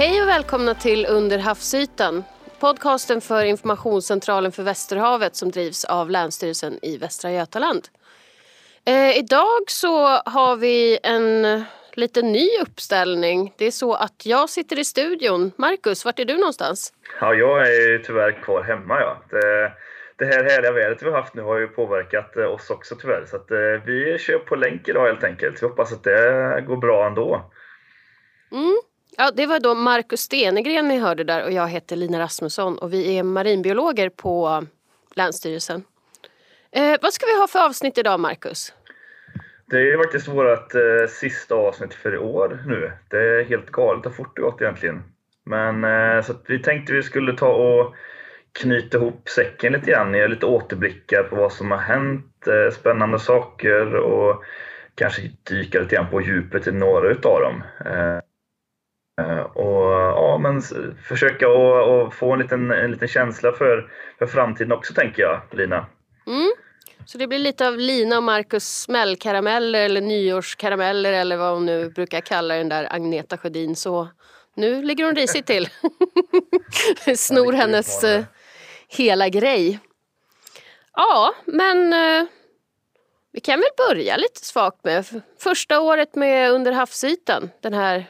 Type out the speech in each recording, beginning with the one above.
Hej och välkomna till Under havsytan. Podcasten för Informationscentralen för Västerhavet som drivs av Länsstyrelsen i Västra Götaland. Eh, idag så har vi en lite ny uppställning. Det är så att jag sitter i studion. Marcus, vart är du någonstans? Ja, jag är tyvärr kvar hemma. Ja. Det, det här härliga vädret vi har haft nu har ju påverkat eh, oss också tyvärr. Så att, eh, vi kör på länk idag helt enkelt. Vi hoppas att det går bra ändå. Mm. Ja, det var då Markus Stenegren ni hörde där och jag heter Lina Rasmusson och vi är marinbiologer på Länsstyrelsen. Eh, vad ska vi ha för avsnitt idag Markus? Det är faktiskt vårt eh, sista avsnitt för i år nu. Det är helt galet hur fort det gått egentligen. Men eh, så vi tänkte vi skulle ta och knyta ihop säcken lite grann, Göra lite återblickar på vad som har hänt, eh, spännande saker och kanske dyka lite grann på djupet i några utav dem. Eh, Eh, Eh, och ja, men försöka att få en liten, en liten känsla för, för framtiden också tänker jag, Lina. Mm. Så det blir lite av Lina och Marcus smällkarameller eller nyårskarameller eller vad hon nu brukar kalla den där Agneta Sjödin. Så nu ligger hon risigt till. Snor hennes uh, hela grej. Ja, men uh, vi kan väl börja lite svagt med första året med Under havsytan. Den här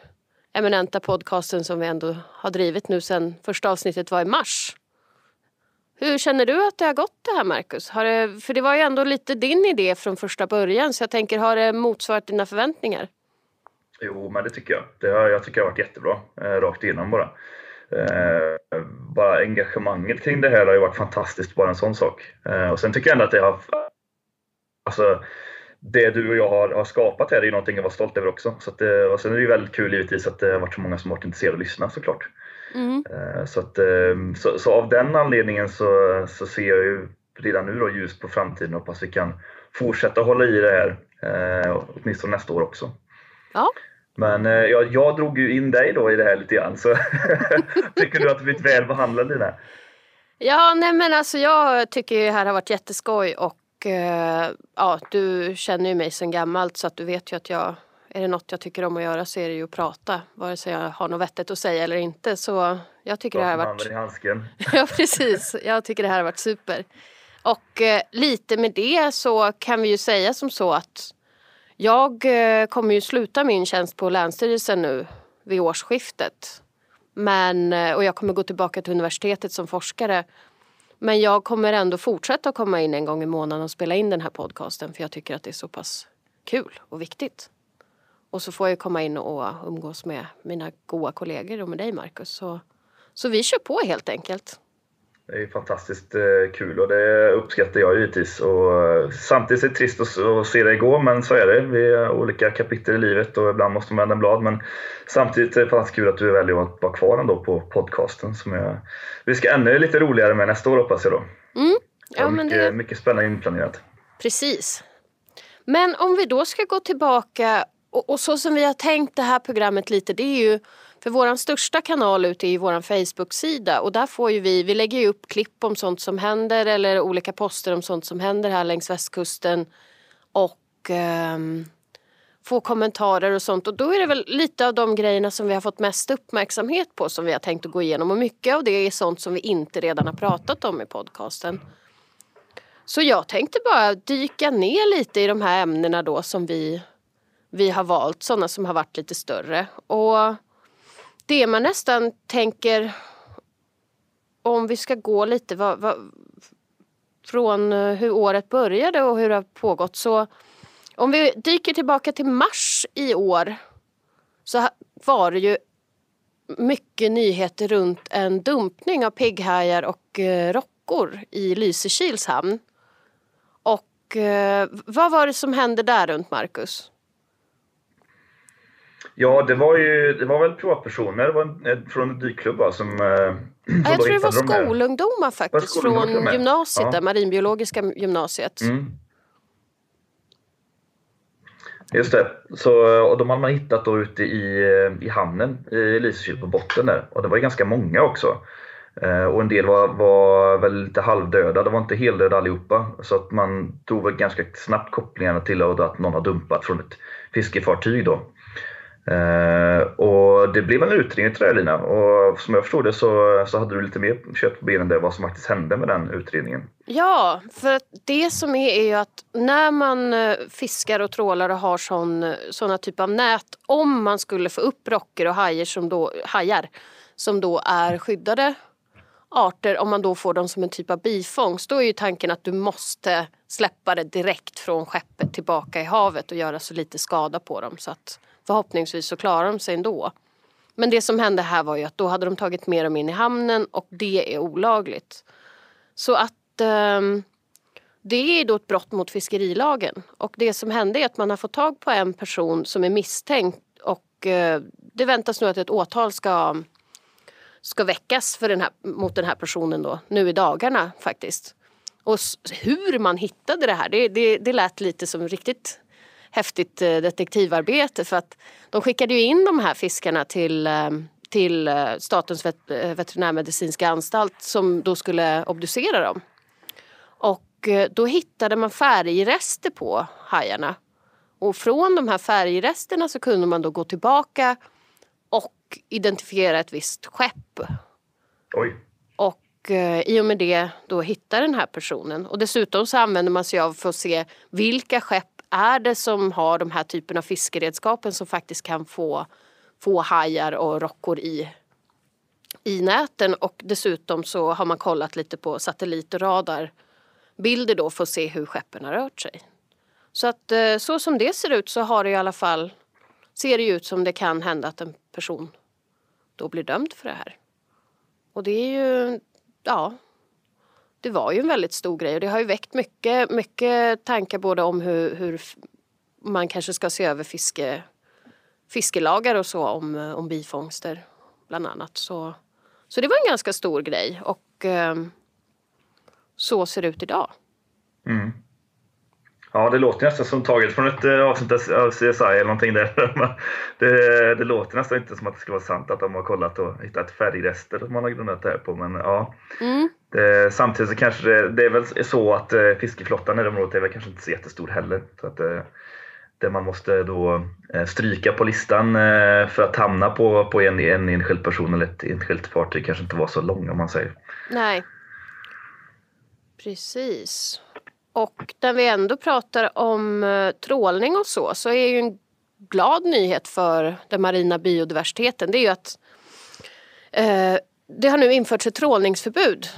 eminenta podcasten som vi ändå har drivit nu sedan första avsnittet var i mars. Hur känner du att det har gått det här Marcus? Har det, för det var ju ändå lite din idé från första början så jag tänker, har det motsvarat dina förväntningar? Jo, men det tycker jag. Det har, jag tycker det har varit jättebra, eh, rakt igenom bara. Eh, bara engagemanget kring det här har ju varit fantastiskt, bara en sån sak. Eh, och sen tycker jag ändå att det har... Alltså, det du och jag har, har skapat här är ju någonting jag var stolt över också. Så att, eh, och sen är det ju väldigt kul givetvis att det har varit så många som varit intresserade av att lyssna såklart. Mm. Eh, så, att, eh, så, så, av den anledningen så, så ser jag ju redan nu då ljus på framtiden och hoppas vi kan fortsätta hålla i det här, åtminstone nästa år också. Ja. Men jag, jag drog ju in dig då i det här lite grann, så tycker du att du blivit väl behandlad Lina? Ja, nej men alltså jag tycker det här har varit jätteskoj och eh, ja, du känner ju mig sedan gammalt så att du vet ju att jag är det något jag tycker om att göra så är det ju att prata. Vare sig jag har något vettigt att säga eller inte. Så jag tycker det här har varit... i handsken. ja precis. Jag tycker det här har varit super. Och eh, lite med det så kan vi ju säga som så att jag eh, kommer ju sluta min tjänst på Länsstyrelsen nu vid årsskiftet. Men, eh, och jag kommer gå tillbaka till universitetet som forskare. Men jag kommer ändå fortsätta komma in en gång i månaden och spela in den här podcasten för jag tycker att det är så pass kul och viktigt. Och så får jag komma in och umgås med mina goa kollegor och med dig Marcus. Så, så vi kör på helt enkelt. Det är fantastiskt eh, kul och det uppskattar jag givetvis. Och eh, samtidigt är det trist att se det gå, men så är det. Vi har olika kapitel i livet och ibland måste man vända blad. Men samtidigt är det fantastiskt kul att du väljer att vara kvar ändå på podcasten. Som jag, vi ska ännu lite roligare med nästa år hoppas jag då. Mm. Ja, mycket, det... mycket spännande inplanerat. Precis. Men om vi då ska gå tillbaka och, och så som vi har tänkt det här programmet lite, det är ju för vår största kanal ute är ju vår Facebook-sida och där får ju vi, vi lägger ju upp klipp om sånt som händer eller olika poster om sånt som händer här längs västkusten och eh, få kommentarer och sånt och då är det väl lite av de grejerna som vi har fått mest uppmärksamhet på som vi har tänkt att gå igenom och mycket av det är sånt som vi inte redan har pratat om i podcasten. Så jag tänkte bara dyka ner lite i de här ämnena då som vi, vi har valt, sådana som har varit lite större. Och det man nästan tänker om vi ska gå lite vad, vad, från eh, hur året började och hur det har pågått så om vi dyker tillbaka till mars i år så var det ju mycket nyheter runt en dumpning av pigghajar och eh, rockor i Lysekils hamn. Och eh, vad var det som hände där runt Marcus? Ja, det var ju det var väl privatpersoner det var en, från en dykklubb som, som Jag tror det var skolungdomar faktiskt skolungdomar från gymnasiet, ja. där, marinbiologiska gymnasiet. Mm. Just det. Så, och de hade man hittat då ute i, i hamnen i Lysekil på botten där. Och det var ganska många också. Eh, och en del var, var väl lite halvdöda, det var inte heldöda allihopa. Så att man tog väl ganska snabbt kopplingarna till att någon har dumpat från ett fiskefartyg då. Eh, och det blev en utredning till jag Lina och som jag förstod det så, så hade du lite mer kött på benen där vad som faktiskt hände med den utredningen. Ja, för det som är är ju att när man eh, fiskar och trålar och har sån, såna typ av nät, om man skulle få upp rocker och hajar som då, hajar som då är skyddade arter, om man då får dem som en typ av bifångst, då är ju tanken att du måste släppa det direkt från skeppet tillbaka i havet och göra så lite skada på dem så att förhoppningsvis så klarar de sig ändå. Men det som hände här var ju att då hade de tagit med dem in i hamnen och det är olagligt. Så att eh, det är då ett brott mot fiskerilagen. Och det som hände är att man har fått tag på en person som är misstänkt och eh, det väntas nu att ett åtal ska, ska väckas för den här, mot den här personen då, nu i dagarna faktiskt. Och hur man hittade det här, det, det, det lät lite som riktigt häftigt eh, detektivarbete för att de skickade ju in de här fiskarna till, eh, till eh, Statens veterinärmedicinska anstalt som då skulle obducera dem. Och då hittade man färgrester på hajarna. Och från de här färgresterna så kunde man då gå tillbaka och identifiera ett visst skepp. Oj. Och i och med det då hitta den här personen. Och dessutom så använder man sig av för att se vilka skepp är det som har de här typen av fiskeredskapen som faktiskt kan få, få hajar och rockor i, i näten och dessutom så har man kollat lite på satellit och radarbilder då för att se hur skeppen har rört sig. Så att eh, så som det ser ut så har det i alla fall ser det ut som det kan hända att en person då blir dömd för det här. Och det är ju, ja, det var ju en väldigt stor grej och det har ju väckt mycket, mycket tankar både om hur, hur man kanske ska se över fiske, fiskelagar och så om, om bifångster bland annat. Så, så det var en ganska stor grej och eh, så ser det ut idag. Mm. Ja, det låter nästan som taget från ett eh, avsnitt av CSI eller någonting där. Det, det låter nästan inte som att det ska vara sant att de har kollat och hittat färgrester som man har grundat det här på. Men ja, mm det, samtidigt så kanske det, det, är väl så att eh, fiskeflottan i det området är väl kanske inte så jättestor heller. Så att, eh, det man måste då eh, stryka på listan eh, för att hamna på, på en, en enskild person eller ett enskilt fartyg kanske inte var så lång om man säger. Nej. Precis. Och när vi ändå pratar om trålning och så, så är ju en glad nyhet för den marina biodiversiteten det är ju att eh, det har nu införts ett trålningsförbud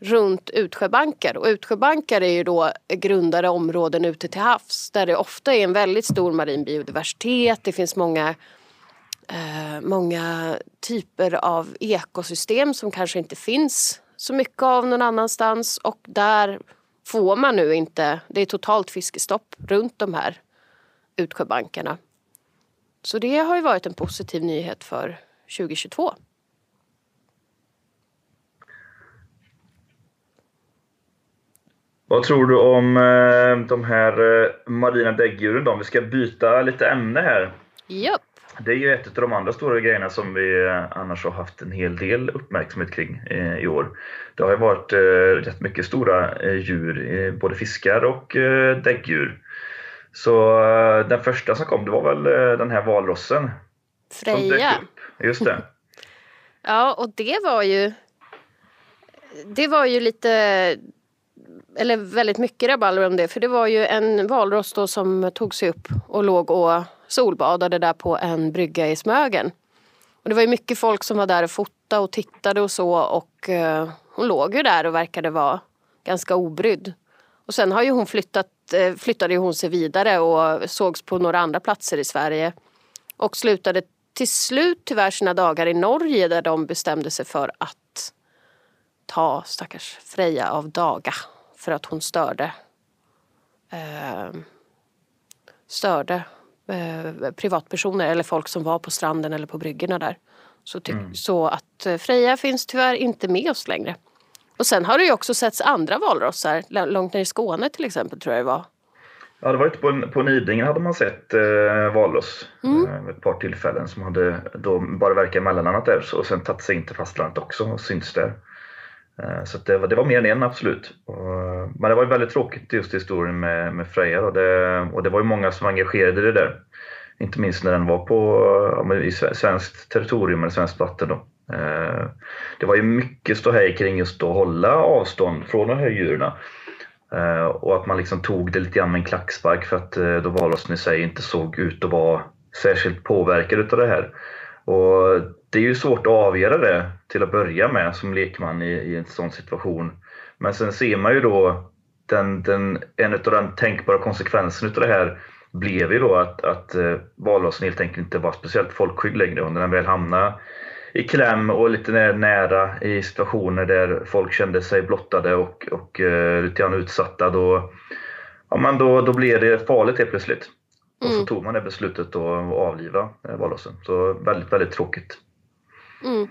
runt utsjöbankar. Och utsjöbankar är ju då grundade områden ute till havs där det ofta är en väldigt stor marin biodiversitet. Det finns många, eh, många typer av ekosystem som kanske inte finns så mycket av någon annanstans och där får man nu inte, det är totalt fiskestopp runt de här utsjöbankarna. Så det har ju varit en positiv nyhet för 2022. Vad tror du om eh, de här eh, marina däggdjuren då? Vi ska byta lite ämne här. Japp. Det är ju ett av de andra stora grejerna som vi eh, annars har haft en hel del uppmärksamhet kring i år. Det har ju varit rätt mycket stora djur, både fiskar och däggdjur. Så den första som kom, det var väl den här valrossen. Freja. Just det. ja, och det var ju det var ju lite eller väldigt mycket rabalder om det. För det var ju en valross då som tog sig upp och låg och solbadade där på en brygga i Smögen. Och det var ju mycket folk som var där och fotade och tittade och så och eh, hon låg ju där och verkade vara ganska obrydd. Och sen har ju hon flyttat, uh, flyttade hon sig vidare och sågs på några andra platser i Sverige. Och slutade till slut tyvärr sina dagar i Norge där de bestämde sig för att ta stackars Freja av daga för att hon störde eh, störde eh, privatpersoner eller folk som var på stranden eller på bryggorna där. Så, mm. så att eh, Freja finns tyvärr inte med oss längre. Och sen har det ju också setts andra valrossar, långt ner i Skåne till exempel tror jag det var. Ja, det var ute på, på Nidingen hade man sett eh, valross mm. eh, ett par tillfällen som hade då bara verkat i mellanlandet där och sen tagit sig in till fastlandet också och synts där. Eh, så det var, det var mer än en absolut. Men det var ju väldigt tråkigt just historien med, med Freja och det, och det var ju många som var engagerade i det där. Inte minst när den var på i svenskt territorium eller svenskt vatten. Då. Eh, det var ju mycket ståhej kring just att hålla avstånd från de här djuren. Eh, och att man liksom tog det lite grann med en klackspark för att då valrossen i sig inte såg ut att vara särskilt påverkad utav det här. Och det är ju svårt att avgöra det till att börja med som lekman i, i en sån situation. Men sen ser man ju då den, den, en av de tänkbara konsekvenserna av det här blev ju då att, att eh, helt enkelt inte var speciellt folkskygg längre. Och när den väl hamnade i kläm och lite nära i situationer där folk kände sig blottade och, och eh, lite grann utsatta, då, ja, men då, då blev det farligt helt plötsligt. Och så mm. tog man det beslutet att avliva eh, valrossen. Så väldigt, väldigt tråkigt. Mm.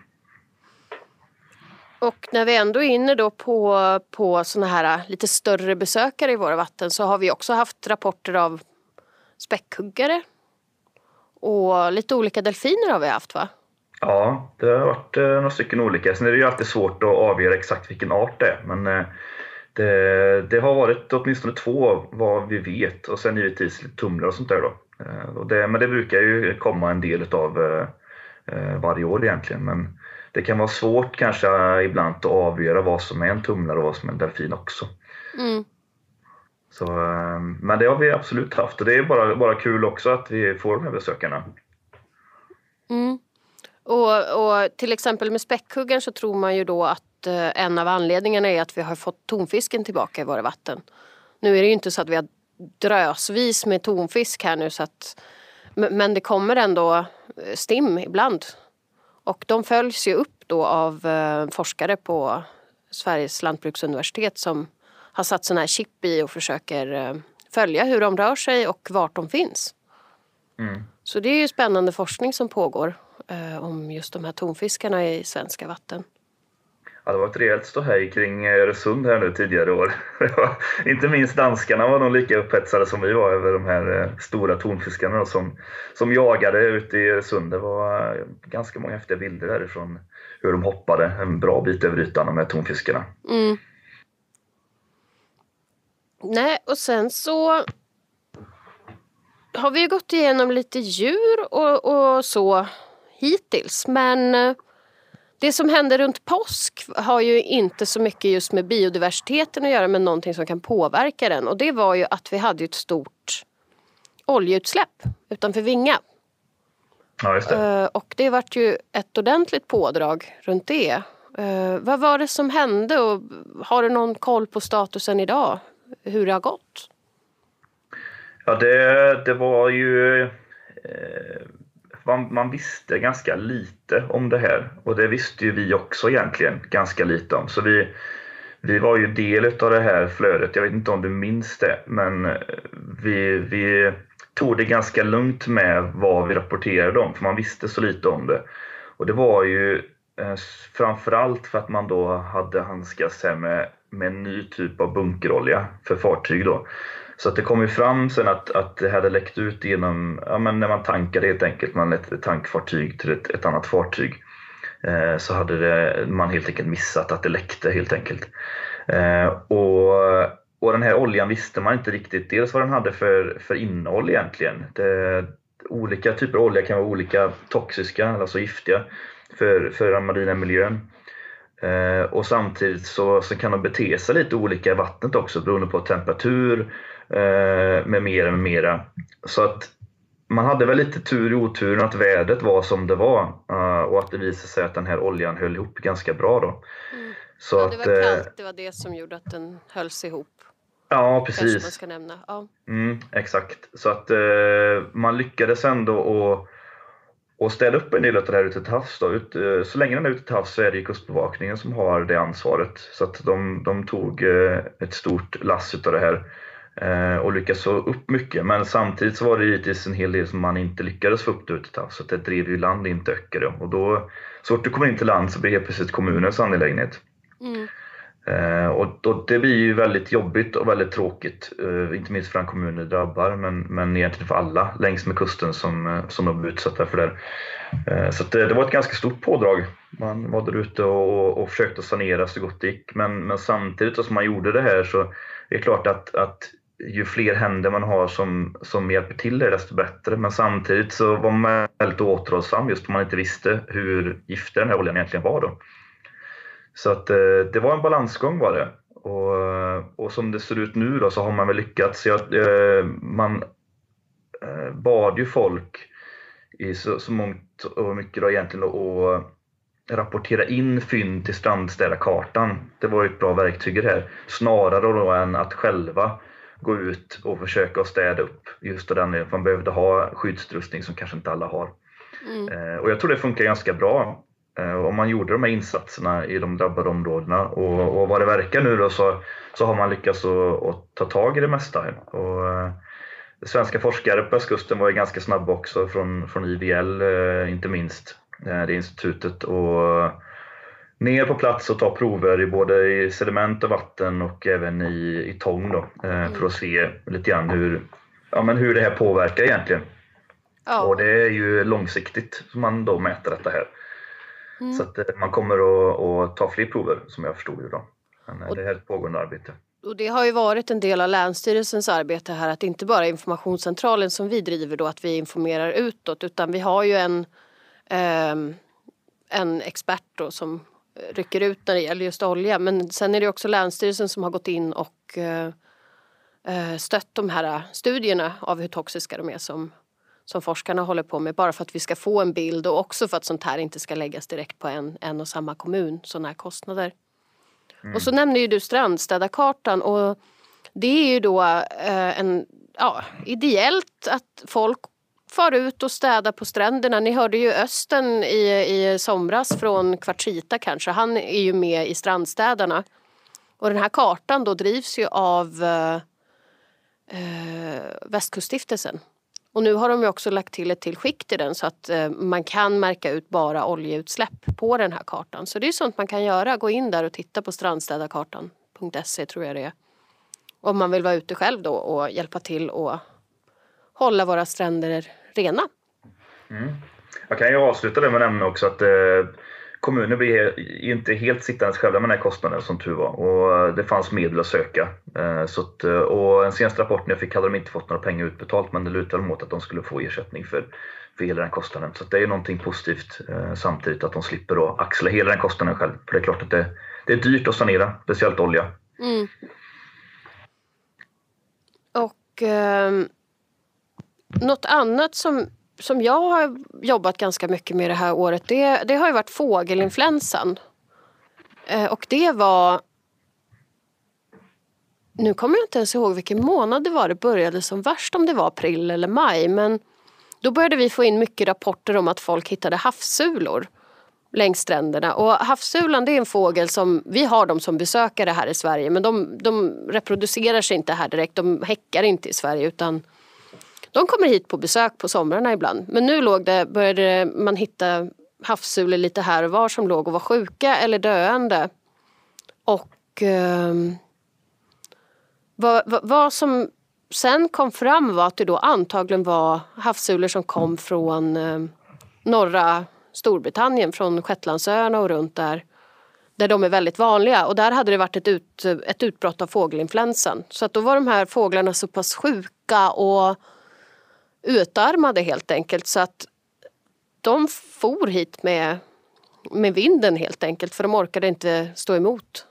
Och när vi ändå är inne då på, på såna här lite större besökare i våra vatten så har vi också haft rapporter av späckhuggare och lite olika delfiner har vi haft va? Ja, det har varit eh, några stycken olika. Sen är det ju alltid svårt att avgöra exakt vilken art det är. Men eh, det, det, har varit åtminstone två vad vi vet och sen givetvis tumlare och sånt där. Då. Eh, och det, men det brukar ju komma en del av eh, varje år egentligen. Men det kan vara svårt kanske ibland att avgöra vad som är en tumlare och vad som är en delfin också. Mm. Så, men det har vi absolut haft och det är bara, bara kul också att vi får de här besökarna. Mm. Och, och till exempel med späckhuggaren så tror man ju då att eh, en av anledningarna är att vi har fått tonfisken tillbaka i våra vatten. Nu är det ju inte så att vi har drösvis med tonfisk här nu så att men det kommer ändå eh, stim ibland. Och de följs ju upp då av eh, forskare på Sveriges lantbruksuniversitet som har satt sådana här chip i och försöker följa hur de rör sig och vart de finns. Mm. Så det är ju spännande forskning som pågår eh, om just de här tonfiskarna i svenska vatten. Ja, det var ett rejält ståhej kring eh, Öresund här nu tidigare år. Inte minst danskarna var nog lika upphetsade som vi var över de här eh, stora tonfiskarna som, som jagade ute i Öresund. Det var eh, ganska många häftiga bilder därifrån hur de hoppade en bra bit över ytan, de här tonfiskarna. Mm. Nej, och sen så har vi gått igenom lite djur och, och så hittills. Men det som hände runt påsk har ju inte så mycket just med biodiversiteten att göra men någonting som kan påverka den. Och det var ju att vi hade ett stort oljeutsläpp utanför Vinga. Ja, just det. Eh, och det vart ju ett ordentligt pådrag runt det. Uh, vad var det som hände och har du någon koll på statusen idag? Hur det har gått? Ja, det, det var ju... Man, man, visste ganska lite om det här och det visste ju vi också egentligen ganska lite om. Så vi, vi var ju del av det här flödet. Jag vet inte om du minns det, men eh, vi, vi tog det ganska lugnt med vad vi rapporterade om, för man visste så lite om det. Och det var ju eh, framförallt för att man då hade handskats med, med en ny typ av bunkerolja för fartyg. Då. Så att det kom ju fram sen att, att det hade läckt ut genom, ja, men när man tankade helt enkelt, man ett tankfartyg till ett, ett annat fartyg. Eh, så hade det, man helt enkelt missat att det läckte helt enkelt. Eh, och, och den här oljan visste man inte riktigt dels vad den hade för, för innehåll egentligen. Det, olika typer av olja kan vara olika toxiska, alltså giftiga, för, för den marina miljön. Eh, och samtidigt så, så kan de bete sig lite olika i vattnet också beroende på temperatur, med mera, med mera. Så att man hade väl lite tur i oturen att vädret var som det var eh, och att det visade sig att den här oljan höll ihop ganska bra då. Mm. Så ja, det var att, kallt, det var det som gjorde att den hölls ihop. Ja, precis. man ska nämna. Ja. Mm, exakt. Så att eh, man lyckades ändå att och städa upp en del av det här ute till havs. Då. Ut, eh, så länge den är ute till havs så är det Kustbevakningen som har det ansvaret. Så att de, de tog ett stort lass av det här Eh, och lyckas få upp mycket. Men samtidigt så var det givetvis en hel del som man inte lyckades få upp det ute så det drev ju land in till Öckerö. Och då, så fort du kommer in till land så blir det helt plötsligt kommunens angelägenhet. Mm. Eh, och, och, det blir ju väldigt jobbigt och väldigt tråkigt, eh, inte minst för den kommunen det drabbar, men, men egentligen för alla längs med kusten som, eh, som de blir utsatta för det. Eh, så det, det, var ett ganska stort pådrag. Man var där ute och, och försökte sanera så gott det gick, men, men samtidigt som man gjorde det här så är det klart att, att ju fler händer man har som, som hjälper till det desto bättre. Men samtidigt så var man väldigt återhållsam just för man inte visste hur giftig den här oljan egentligen var då. Så att eh, det var en balansgång var det. Och, eh, och som det ser ut nu då så har man väl lyckats. Jag, eh, man eh, bad ju folk i så, så mångt och mycket då egentligen att eh, rapportera in fynd till strandstädarkartan. Det var ju ett bra verktyg i det här. Snarare då än att själva gå ut och försöka städa upp just av den anledningen man behövde ha skyddsutrustning som kanske inte alla har. Mm. Eh, och jag tror det funkar ganska bra eh, om man gjorde de här insatserna i de drabbade områdena och, och vad det verkar nu då så, så har man lyckats att, att ta tag i det mesta. Och, eh, svenska forskare på östkusten var ju ganska snabba också från, från IVL inte minst, det institutet och ner på plats och ta prover i både i sediment och vatten och även i, i tång då, eh, mm. för att se lite grann hur, ja, men hur det här påverkar egentligen. Ja. Och det är ju långsiktigt som man då mäter detta här. Mm. Så att eh, man kommer att, att, ta fler prover som jag förstod det då. Men eh, och, det här är ett pågående arbete. Och det har ju varit en del av Länsstyrelsens arbete här att inte bara informationscentralen som vi driver då att vi informerar utåt utan vi har ju en, eh, en expert då som rycker ut när det gäller just olja. Men sen är det också Länsstyrelsen som har gått in och eh, eh, stött de här studierna av hur toxiska de är som, som forskarna håller på med. Bara för att vi ska få en bild och också för att sånt här inte ska läggas direkt på en, en och samma kommun, sådana här kostnader. Mm. Och så nämner ju du strandstädarkartan och det är ju då eh, en, ja, ideellt att folk far ut och städa på stränderna. Ni hörde ju Östen i, i somras från Kvartsita kanske. Han är ju med i Strandstädarna. Och den här kartan då drivs ju av eh, eh, Västkuststiftelsen. Och nu har de ju också lagt till ett till skikt i den så att eh, man kan märka ut bara oljeutsläpp på den här kartan. Så det är sånt man kan göra. Gå in där och titta på strandstädarkartan.se tror jag det är. Om man vill vara ute själv då och hjälpa till och hålla våra stränder rena. Mm. Jag kan ju avsluta det med att nämna också att eh, kommuner blir inte helt sittandes själva med den här kostnaden som tur var och det fanns medel att söka. Eh, så att, eh, och den senaste rapporten jag fick hade de inte fått några pengar utbetalt men det lutade mot att de skulle få ersättning för, för hela den kostnaden. Så det är någonting positivt eh, samtidigt att de slipper då axla hela den kostnaden själv. För det är klart att det, det är dyrt att sanera, speciellt olja. Mm. Och um något annat som, som jag har jobbat ganska mycket med det här året det, det har ju varit fågelinfluensan. Eh, och det var... Nu kommer jag inte ens ihåg vilken månad det var det började som värst, om det var april eller maj. Men då började vi få in mycket rapporter om att folk hittade havssulor längs stränderna. Och havssulan det är en fågel som, vi har dem som besökare här i Sverige men de, de reproducerar sig inte här direkt, de häckar inte i Sverige utan de kommer hit på besök på somrarna ibland. Men nu låg det, började man hitta havssulor lite här och var som låg och var sjuka eller döende. Och eh, vad, vad, vad, som sen kom fram var att det då antagligen var havssulor som kom från eh, norra Storbritannien, från Shetlandsöarna och runt där. Där de är väldigt vanliga och där hade det varit ett, ut, ett utbrott av fågelinfluensan. Så att då var de här fåglarna så pass sjuka och utarmade helt enkelt så att de for hit med, med vinden helt enkelt för de orkade inte stå emot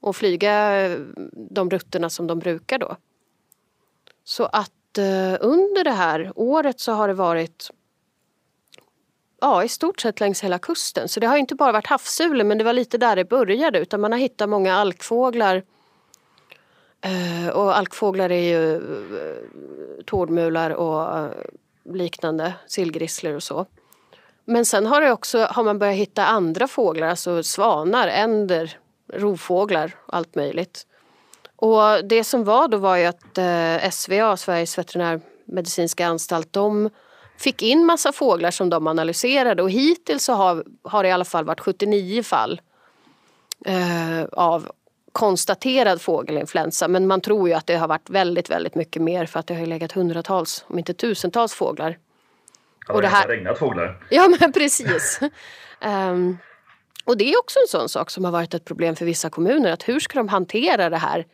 och flyga eh, de rutterna som de brukar då. Så att eh, under det här året så har det varit ja, i stort sett längs hela kusten. Så det har inte bara varit havssulor men det var lite där det började utan man har hittat många alkfåglar Eh, Eh, och alkfåglar är ju eh, tårdmular och eh, liknande, sillgrisslor och så. Men sen har, det också, har man börjat hitta andra fåglar, alltså svanar, änder, rovfåglar, allt möjligt. Och det som var då var ju att SVA, Sveriges veterinärmedicinska anstalt, de fick in massa fåglar som de analyserade och hittills så har, har det i alla fall varit 79 fall eh, av konstaterad fågelinfluensa men man tror ju att det har varit väldigt, väldigt mycket mer för att det har legat hundratals, om inte tusentals fåglar. Ja, och det har regnat fåglar. Ja, men precis. um, och det är också en sån sak som har varit ett problem för vissa kommuner. Att hur ska de hantera det här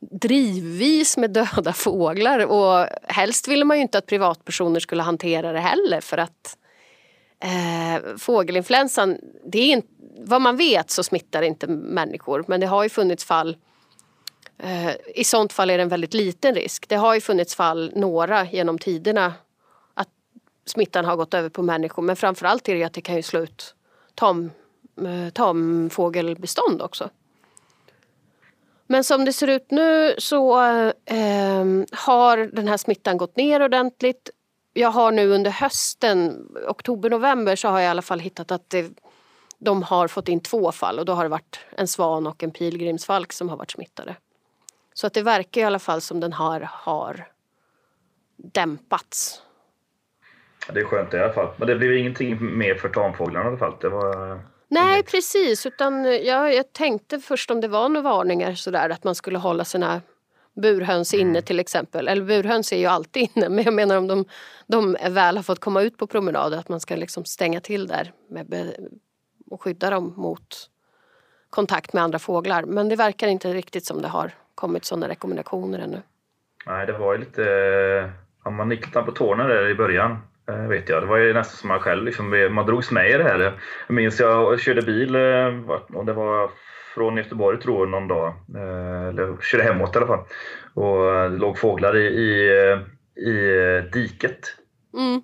drivvis med döda fåglar och helst ville man ju inte att privatpersoner skulle hantera det heller för att eh, fågelinfluensan, det är inte, vad man vet så smittar det inte människor men det har ju funnits fall eh, i sånt fall är det en väldigt liten risk. Det har ju funnits fall, några genom tiderna, att smittan har gått över på människor men framförallt är det att det kan ju slå ut tam, eh, tamfågelbestånd också. Men som det ser ut nu så eh, har den här smittan gått ner ordentligt. Jag har nu under hösten, oktober-november, så har jag i alla fall hittat att det, de har fått in två fall och då har det varit en svan och en pilgrimsfalk som har varit smittade. Så att det verkar i alla fall som den har, har dämpats. Det är skönt i alla fall. Men det blev ingenting mer för tamfåglarna i alla fall. Det var Nej, precis. Utan jag, jag tänkte först om det var några varningar sådär att man skulle hålla sina burhöns inne mm. till exempel. Eller burhöns är ju alltid inne men jag menar om de, de väl har fått komma ut på promenad att man ska liksom stänga till där med, och skydda dem mot kontakt med andra fåglar. Men det verkar inte riktigt som det har kommit sådana rekommendationer ännu. Nej, det var ju lite... Ja, man gick lite på tårna där i början. Eh, vet jag. Det var ju nästan som man själv, liksom, man drogs med i det här. Jag minns jag körde bil, eh, och det var från Göteborg tror jag någon dag, eh, eller körde hemåt i alla fall. Och det låg fåglar i, i, i diket. Mm.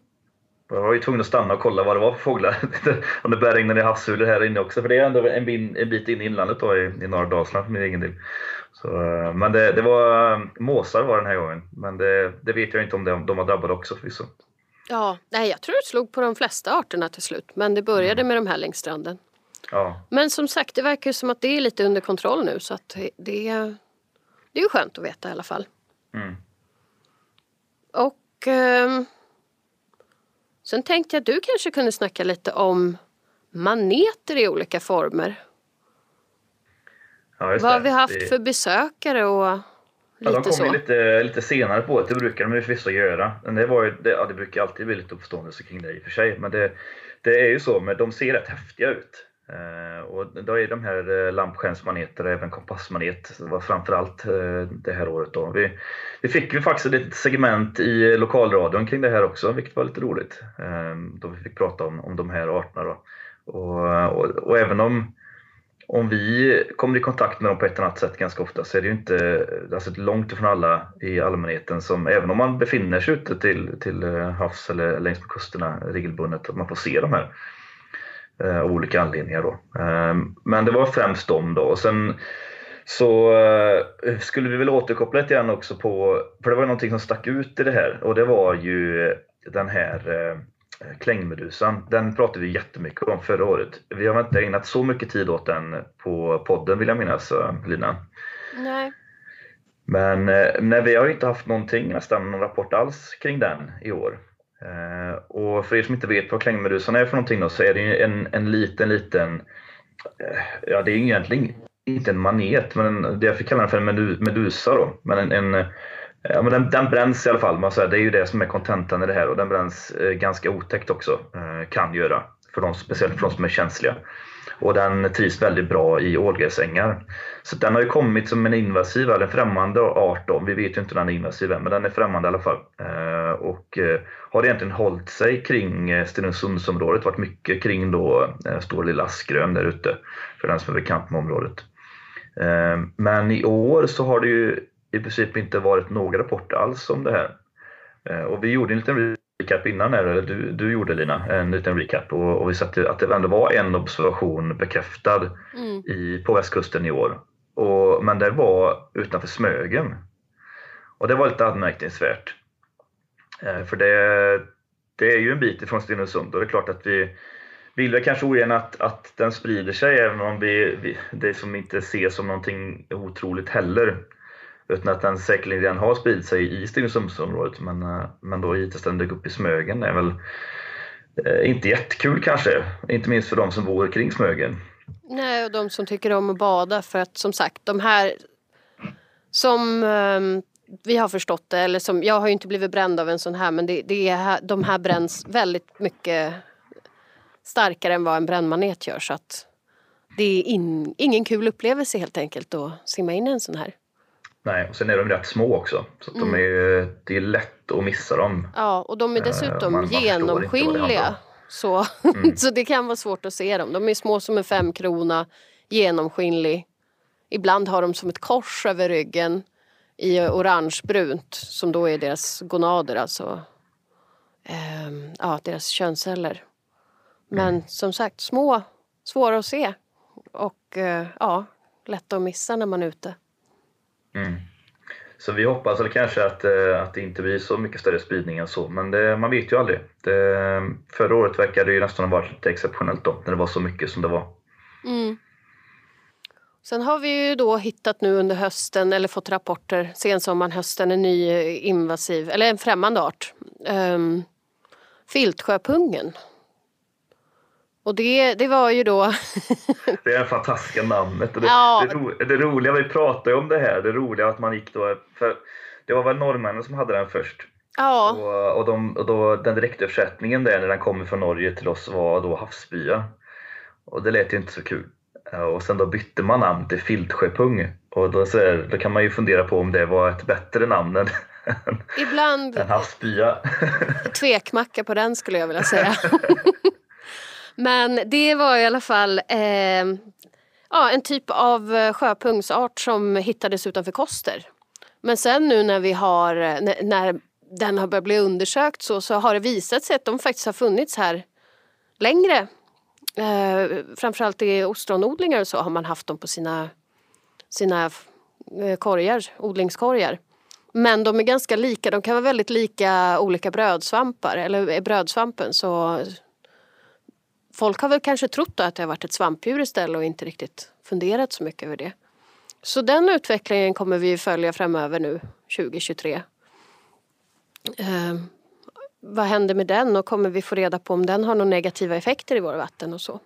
Jag var ju tvungen att stanna och kolla vad det var för fåglar. Om det började regna i havssulor här inne också, för det är ändå en, bin, en bit in i inlandet då, i, i norra Dalsland för min egen del. Så, men det, det var måsar var den här gången, men det, det vet jag inte om det, de var drabbade också förvisso. Ja, nej, jag tror det slog på de flesta arterna till slut. Men det började mm. med de här längs stranden. Ja. Men som sagt, det verkar som att det är lite under kontroll nu. Så att det, det är ju skönt att veta i alla fall. Mm. Och eh, sen tänkte jag att du kanske kunde snacka lite om maneter i olika former. Ja, Vad har vi haft det... för besökare och Ja, de kommer lite, lite senare på det, det brukar de ju förvisso göra. Men det, var ju, det, ja, det brukar alltid bli lite uppståndelse kring det i och för sig. Men det, det är ju så, men de ser rätt häftiga ut. Eh, och då är de här eh, lampskärmsmaneter lampstjärnsmaneter och även kompassmanet var framförallt eh, det här året. Då. Vi, vi fick ju faktiskt ett litet segment i lokalradion kring det här också, vilket var lite roligt. Eh, då vi fick prata om, om de här arterna. Då. Och, och, och även om om vi kommer i kontakt med dem på ett eller annat sätt ganska ofta så är det ju inte alltså långt ifrån alla i allmänheten som, även om man befinner sig ute till, till eh, havs eller längs med kusterna regelbundet, att man får se de här eh, av olika anledningar. Då. Eh, men det var främst dem då. Och sen så eh, skulle vi väl återkoppla lite grann också på, för det var någonting som stack ut i det här och det var ju den här eh, Klängmedusan, den pratade vi jättemycket om förra året. Vi har inte ägnat så mycket tid åt den på podden vill jag minnas, eh, Lina. Nej. Men nej, vi har inte haft någonting, nästan någon rapport alls kring den i år. Eh, och för er som inte vet vad klängmedusan är för någonting då, så är det en, en liten, liten, eh, ja det är egentligen inte en manet, men en, det jag fick kalla den för en medusa då, men en, en eh, Ja, men den, den bränns i alla fall. Man säger, det är ju det som är kontentan i det här och den bränns ganska otäckt också. Kan göra. För de, speciellt för de som är känsliga. Och den trivs väldigt bra i ålgräsängar. Så den har ju kommit som en invasiv, eller en främmande art. Då. Vi vet ju inte om den är invasiv än, men den är främmande i alla fall. Eh, och eh, har egentligen hållit sig kring eh, Stenungsundsområdet. Varit mycket kring då Stor Lilla Askrön där ute. För den som är bekant med området. Men i år så har det ju i princip inte varit några rapporter alls om det här. Och vi gjorde en liten recap innan, eller du, du gjorde Lina, en liten recap och, och vi satte att det ändå var en observation bekräftad mm. i, på västkusten i år. Och, men det var utanför Smögen. Och det var lite anmärkningsvärt. Eh, för det, det är ju en bit ifrån Stenungsund och det är klart att vi vill väl kanske ogärna att, att den sprider sig även om vi, vi, det som inte ses som någonting otroligt heller. Utan att den säkerligen redan har spridit sig i Stenungsundsområdet men, eh, men då givetvis den dök upp i Smögen är väl eh, inte jättekul kanske. Inte minst för de som bor kring Smögen. Nej, och de som tycker om att bada för att som sagt de här som um, vi har förstått det, eller som, jag har ju inte blivit bränd av en sån här men det, det är, de här bränns väldigt mycket starkare än vad en brännmanet gör så att det är in, ingen kul upplevelse helt enkelt att simma in i en sån här. Nej, och sen är de rätt små också. Så mm. de är, det är lätt att missa dem. Ja, och de är dessutom man, man genomskinliga. Så, mm. så det kan vara svårt att se dem. De är små som en femkrona, genomskinlig. Ibland har de som ett kors över ryggen i orangebrunt som då är deras gonader, alltså eh, ja, deras könsceller. Men mm. som sagt, små, svåra att se och eh, ja, lätta att missa när man är ute. Mm. Så vi hoppas väl kanske att, eh, att det inte blir så mycket större spridning än så, men det, man vet ju aldrig. Det, förra året verkade det ju nästan ha varit lite exceptionellt då, när det var så mycket som det var. Mm. Sen har vi ju då hittat nu under hösten, eller fått rapporter sensommaren, hösten, en ny invasiv, eller en främmande art. Um, filtsjöpungen. Och det, det var ju då... det är det fantastiska namnet. Det, ja. det, ro, det roliga, vi pratade om det här, det roliga att man gick då... För det var väl norrmännen som hade den först. Ja. Och, och, de, och då, den direktöversättningen där när den kommer från Norge till oss var då havsbya. Och det lät ju inte så kul. Och sen då bytte man namn till Filtsjöpung. Och då, så här, då kan man ju fundera på om det var ett bättre namn än, Ibland än havsbya. tvekmacka på den skulle jag vilja säga. Men det var i alla fall eh, ja, en typ av sjöpungsart som hittades utanför Koster. Men sen nu när vi har, när, när den har börjat bli undersökt så, så har det visat sig att de faktiskt har funnits här längre. Eh, framförallt i ostronodlingar och så har man haft dem på sina, sina eh, korgar, odlingskorgar. Men de är ganska lika, de kan vara väldigt lika olika brödsvampar, eller eh, brödsvampen. Så folk har väl kanske trott att det har varit ett svampdjur istället och inte riktigt funderat så mycket över det. Så den utvecklingen kommer vi följa framöver nu 2023. Eh, vad händer med den och kommer vi få reda på om den har några negativa effekter i våra vatten och så?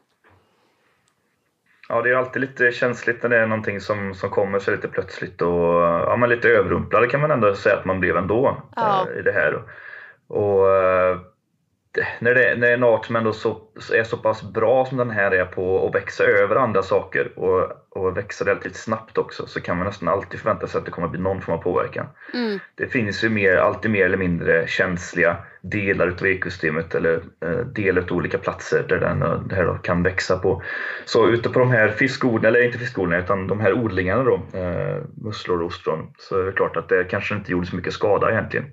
Ja, det är alltid lite känsligt när det är någonting som, som kommer så lite plötsligt och ja, men lite överrumplad kan man ändå säga att man blev ändå ja. äh, i det här. Och äh, när det, när en art som ändå så, är så pass bra som den här är på att växa över andra saker och, och växa relativt snabbt också så kan man nästan alltid förvänta sig att det kommer att bli någon form av påverkan. Mm. Det finns ju mer, alltid mer eller mindre känsliga delar utav ekosystemet eller eh, delar av olika platser där den, eh, det här kan växa på. Så ute på de här fiskodlarna, eller inte fiskodlarna utan de här odlingarna då, eh, musslor och ostron, så är det klart att det kanske inte gjorde så mycket skada egentligen.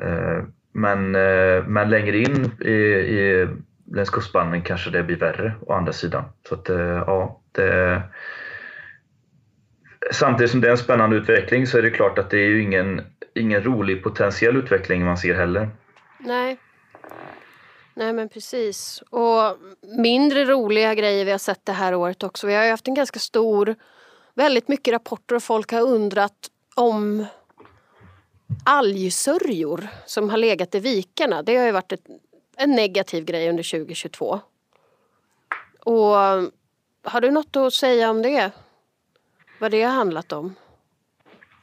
Eh, men, eh, men längre in i, i längs kustbanden kanske det blir värre å andra sidan. Så att, eh, ja, det, samtidigt som det är en spännande utveckling så är det klart att det är ju ingen, ingen rolig potentiell utveckling man ser heller. Nej. Nej men precis. Och mindre roliga grejer vi har sett det här året också. Vi har ju haft en ganska stor, väldigt mycket rapporter och folk har undrat om algsörjor som har legat i vikarna. Det har ju varit ett, en negativ grej under 2022. Och har du något att säga om det? Vad det har handlat om?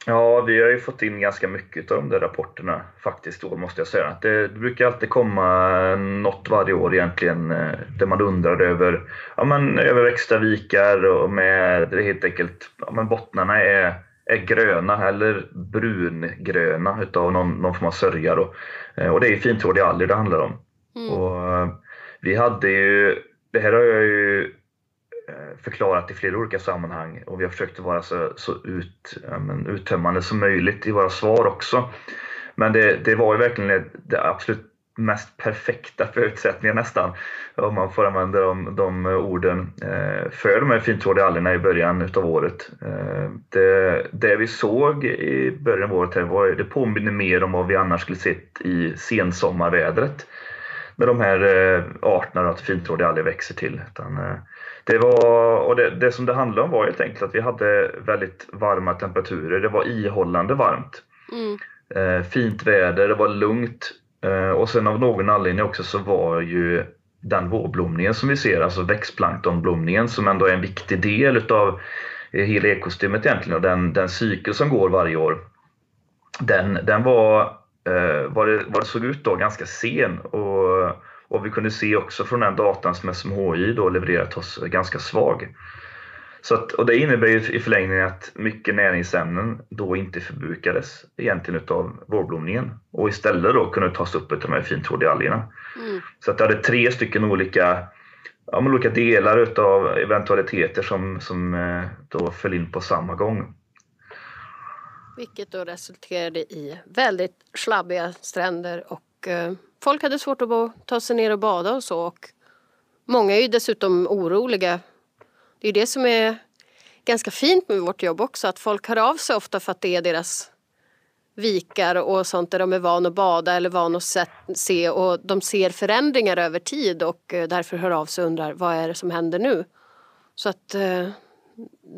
Ja, vi har ju fått in ganska mycket av de där rapporterna faktiskt då måste jag säga. Det, det brukar alltid komma något varje år egentligen eh, där man undrar över, ja, men, över extra vikar och med det helt enkelt, ja, men bottnarna är är gröna eller brungröna utav någon, någon form av sörja. Då. Eh, och det är fintrådig alger det handlar om. Mm. Och, eh, vi hade ju, det här har jag ju eh, förklarat i flera olika sammanhang och vi har försökt vara så, så ut, men, uttömmande som möjligt i våra svar också. Men det, det var ju verkligen det absolut mest perfekta förutsättningar nästan, om man får använda de, de orden, eh, för de här fintrådiga algerna i början utav året. Eh, det, det vi såg i början av året här var, det påminner mer om vad vi annars skulle sett i sensommarvädret med de här eh, arterna att fintrådiga alger växer till. Det, var, och det, det som det handlade om var helt enkelt att vi hade väldigt varma temperaturer. Det var ihållande varmt. Mm. Fint väder, det var lugnt Eh, och sen av någon anledning också så var ju den vårblomningen som vi ser, alltså växtplanktonblomningen som ändå är en viktig del utav eh, hela ekosystemet egentligen och den, den cykel som går varje år. Den, den var, eh, vad, det, vad det såg ut då, ganska sen och, och vi kunde se också från den datan som SMHI då levererat oss eh, ganska svag. Så att, och det innebär ju i förlängningen att mycket näringsämnen då inte förbrukades egentligen utav vårblomningen och istället då kunde tas upp av de här fintrådiga algerna. Mm. Så att det hade tre stycken olika, ja, olika delar utav eventualiteter som, som eh, då föll in på samma gång. Vilket då resulterade i väldigt slabbiga stränder och eh, folk hade svårt att bo, ta sig ner och bada och så. Och många är ju dessutom oroliga. Det är det som är ganska fint med vårt jobb också, att folk hör av sig ofta för att det är deras vikar och sånt där de är van att bada eller van att se och de ser förändringar över tid och eh, därför hör av sig och undrar vad är det som händer nu. Så att eh,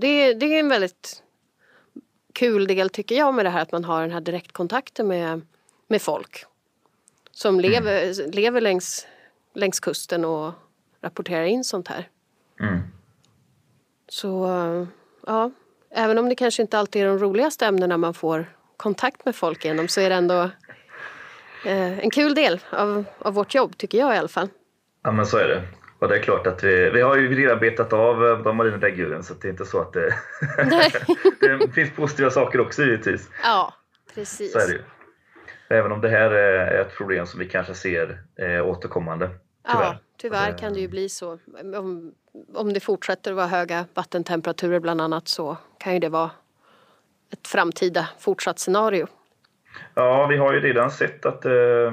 det, det är en väldigt kul del tycker jag med det här att man har den här direktkontakten med, med folk som mm. lever, lever längs, längs kusten och rapporterar in sånt här. Mm. Så ja, även om det kanske inte alltid är de roligaste ämnena man får kontakt med folk genom så är det ändå eh, en kul del av, av vårt jobb tycker jag i alla fall. Ja men så är det. Och det är klart att vi, vi har ju redan betat av eh, de marina däggdjuren så det är inte så att det, det finns positiva saker också givetvis. Ja, precis. Så är det ju. Även om det här är ett problem som vi kanske ser eh, återkommande. Tyvärr. Ja, tyvärr kan det ju bli så. Om, om det fortsätter att vara höga vattentemperaturer bland annat så kan ju det vara ett framtida fortsatt scenario. Ja, vi har ju redan sett att eh,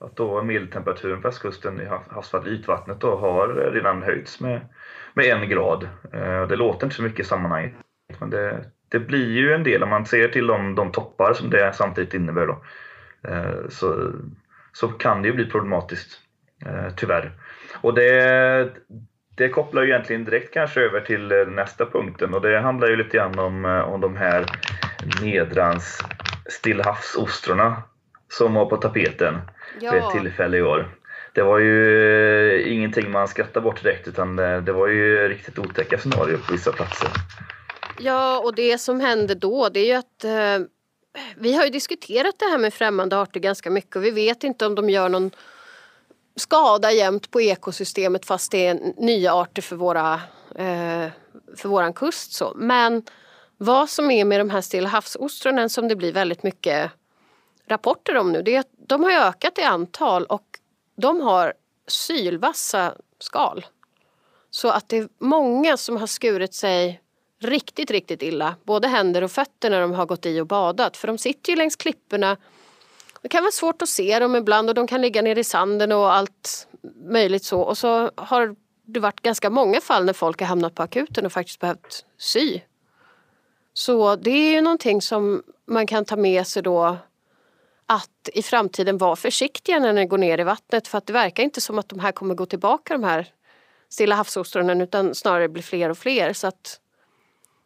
att då medeltemperaturen på västkusten i havsvattnet, ytvattnet då, har redan höjts med, med en grad. Eh, det låter inte så mycket i sammanhanget, men det, det blir ju en del om man ser till de, de toppar som det samtidigt innebär. Då. Eh, så, så kan det ju bli problematiskt, tyvärr. Och det, det kopplar ju egentligen direkt kanske över till nästa punkten och det handlar ju lite grann om, om de här nedrans stillhavsostrorna som var på tapeten ja. vid ett tillfälle i år. Det var ju eh, ingenting man skrattade bort direkt utan det, det var ju riktigt otäcka scenarier på vissa platser. Ja, och det som hände då det är ju att eh, vi har ju diskuterat det här med främmande arter ganska mycket och vi vet inte om de gör någon skada jämt på ekosystemet fast det är nya arter för, våra, eh, för våran kust. Så. Men vad som är med de här Stilla havsostronen som det blir väldigt mycket rapporter om nu det är att de har ökat i antal och de har sylvassa skal. Så att det är många som har skurit sig riktigt, riktigt illa. Både händer och fötter när de har gått i och badat. För de sitter ju längs klipporna. Det kan vara svårt att se dem ibland och de kan ligga nere i sanden och allt möjligt så. Och så har det varit ganska många fall när folk har hamnat på akuten och faktiskt behövt sy. Så det är ju någonting som man kan ta med sig då att i framtiden vara försiktiga när ni går ner i vattnet för att det verkar inte som att de här kommer gå tillbaka de här Stilla havsostronen utan snarare blir fler och fler så att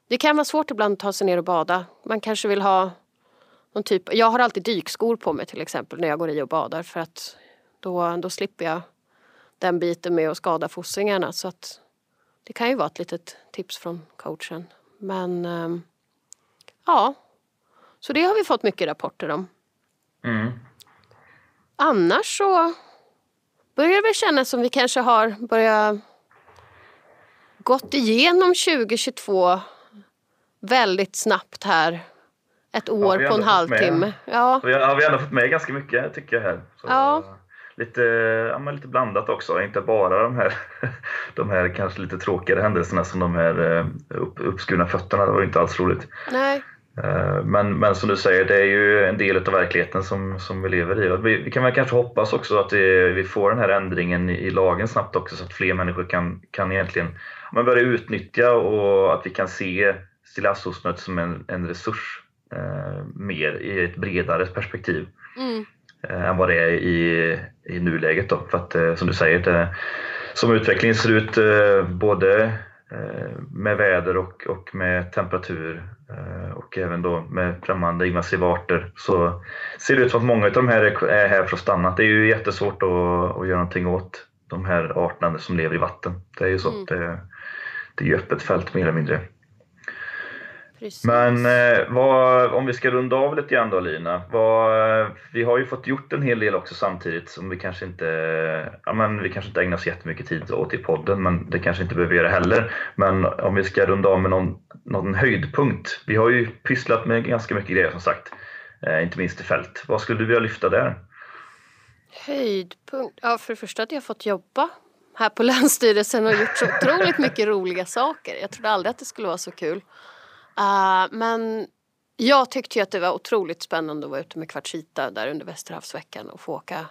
det kan vara svårt ibland att ta sig ner och bada. Man kanske vill ha någon typ, jag har alltid dykskor på mig till exempel när jag går i och badar för att då, då slipper jag den biten med att skada fossingarna så att det kan ju vara ett litet tips från coachen. Men ehm, ja, så det har vi fått mycket rapporter om. Mm. Annars så börjar det väl kännas som vi kanske har börjat gått igenom 2022 väldigt snabbt här. Ett år ja, på en halvtimme. Ja. Vi, har, ja, vi har ändå fått med ganska mycket tycker jag här. Så, ja. Lite, ja, men lite blandat också, inte bara de här, de här kanske lite tråkigare händelserna som de här eh, upp, uppskurna fötterna, det var inte alls roligt. Nej. Eh, men, men som du säger, det är ju en del av verkligheten som, som vi lever i. Vi, vi kan väl kanske hoppas också att det, vi får den här ändringen i, i, lagen snabbt också så att fler människor kan, kan egentligen man börja utnyttja och att vi kan se stillassosnöt som en, en resurs mer i ett bredare perspektiv mm. eh, än vad det är i, i nuläget. Då. För att eh, som du säger, det, som utvecklingen ser ut eh, både Eh, med väder och, och med temperatur eh, och även då med främmande invasiva arter så ser det ut som att många av de här är här för att stanna. Det är ju jättesvårt att, att göra någonting åt de här arterna som lever i vatten. Det är ju så mm. det, det är ju öppet fält mer eller mindre. Precis. Men eh, vad, om vi ska runda av lite grann då Lina. Vad, eh, vi har ju fått gjort en hel del också samtidigt som vi kanske inte, ja men vi kanske inte ägnar så jättemycket tid åt i podden men det kanske inte behöver göra heller. Men om vi ska runda av med någon, någon höjdpunkt. Vi har ju pysslat med ganska mycket grejer som sagt. Eh, inte minst i fält. Vad skulle du vilja lyfta där? Höjdpunkt? Ja, för det första att jag fått jobba här på Länsstyrelsen och gjort så otroligt mycket roliga saker. Jag trodde aldrig att det skulle vara så kul. Uh, men jag tyckte ju att det var otroligt spännande att vara ute med Kvartsita där under Västerhavsveckan och få åka,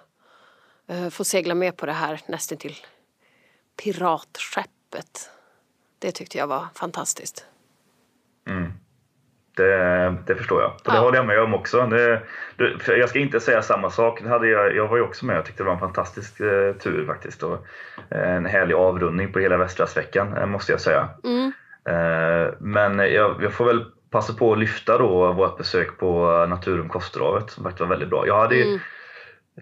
uh, få segla med på det här nästan till piratskeppet. Det tyckte jag var fantastiskt. Mm. Det, det, förstår jag. Och det ja. håller jag med om också. Det, det, jag ska inte säga samma sak. Hade jag, jag var ju också med och tyckte det var en fantastisk eh, tur faktiskt. Och, eh, en härlig avrundning på hela Västravsveckan eh, måste jag säga. Mm. Eh, men jag, jag, får väl passa på att lyfta då vårt besök på Naturum Kosterhavet som faktiskt var väldigt bra. Jag hade mm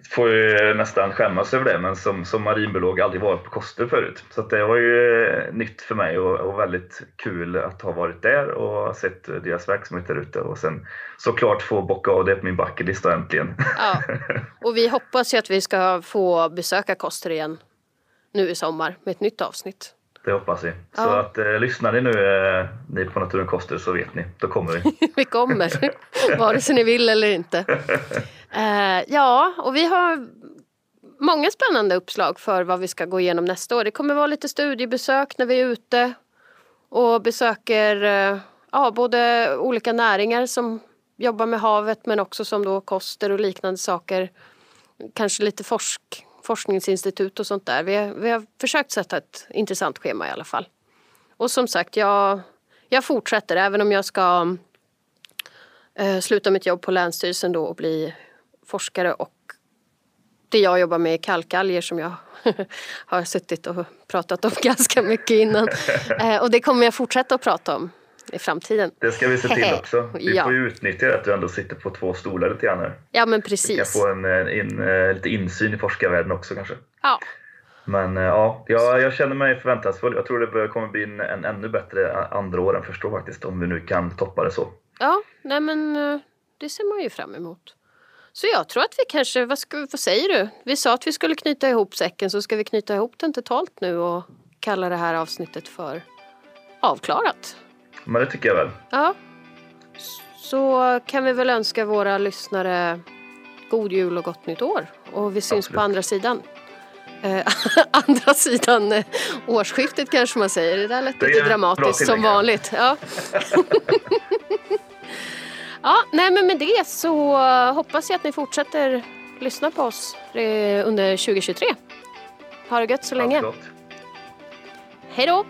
får ju nästan skämmas över det, men som, som marinbiolog aldrig varit på Koster förut. Så det var ju eh, nytt för mig och, och, väldigt kul att ha varit där och sett deras verksamhet där ute och sen såklart få bocka av det på min bucketlista äntligen. Ja. Och vi hoppas ju att vi ska få besöka Koster igen nu i sommar med ett nytt avsnitt. Det hoppas vi. Så ja. att eh, lyssnar ni nu, eh, ni på Naturen Koster, så vet ni. Då kommer vi. vi kommer, vare sig ni vill eller inte. Eh, ja, och vi har många spännande uppslag för vad vi ska gå igenom nästa år. Det kommer vara lite studiebesök när vi är ute och besöker eh, ja, både olika näringar som jobbar med havet men också som då koster och liknande saker. Kanske lite forsk, forskningsinstitut och sånt där. Vi har, vi har försökt sätta ett intressant schema i alla fall. Och som sagt, jag, jag fortsätter även om jag ska eh, sluta mitt jobb på Länsstyrelsen då och bli forskare och det jag jobbar med är kalkalger som jag har suttit och pratat om ganska mycket innan. Eh, och det kommer jag fortsätta att prata om i framtiden. Det ska vi se till också. Vi ja. får ju utnyttja att du ändå sitter på två stolar lite grann här. Ja men precis. Vi kan få en, en, en, lite insyn i forskarvärlden också kanske. Ja. Men eh, ja, jag, jag känner mig förväntansfull. Jag tror det kommer bli en, en ännu bättre andra år än första faktiskt. Om vi nu kan toppa det så. Ja, nej men eh, det ser man ju fram emot. Så jag tror att vi kanske, vad, ska, vad säger du? Vi sa att vi skulle knyta ihop säcken så ska vi knyta ihop den totalt nu och kalla det här avsnittet för avklarat. Men det tycker jag väl. Ja. Så kan vi väl önska våra lyssnare god jul och gott nytt år. Och vi syns Absolut. på andra sidan. Eh, andra sidan eh, årsskiftet kanske man säger. Det där lät lite dramatiskt som vanligt. Ja. Ja, nej men med det så hoppas jag att ni fortsätter lyssna på oss eh, under 2023. Ha det gött så länge. Hej då!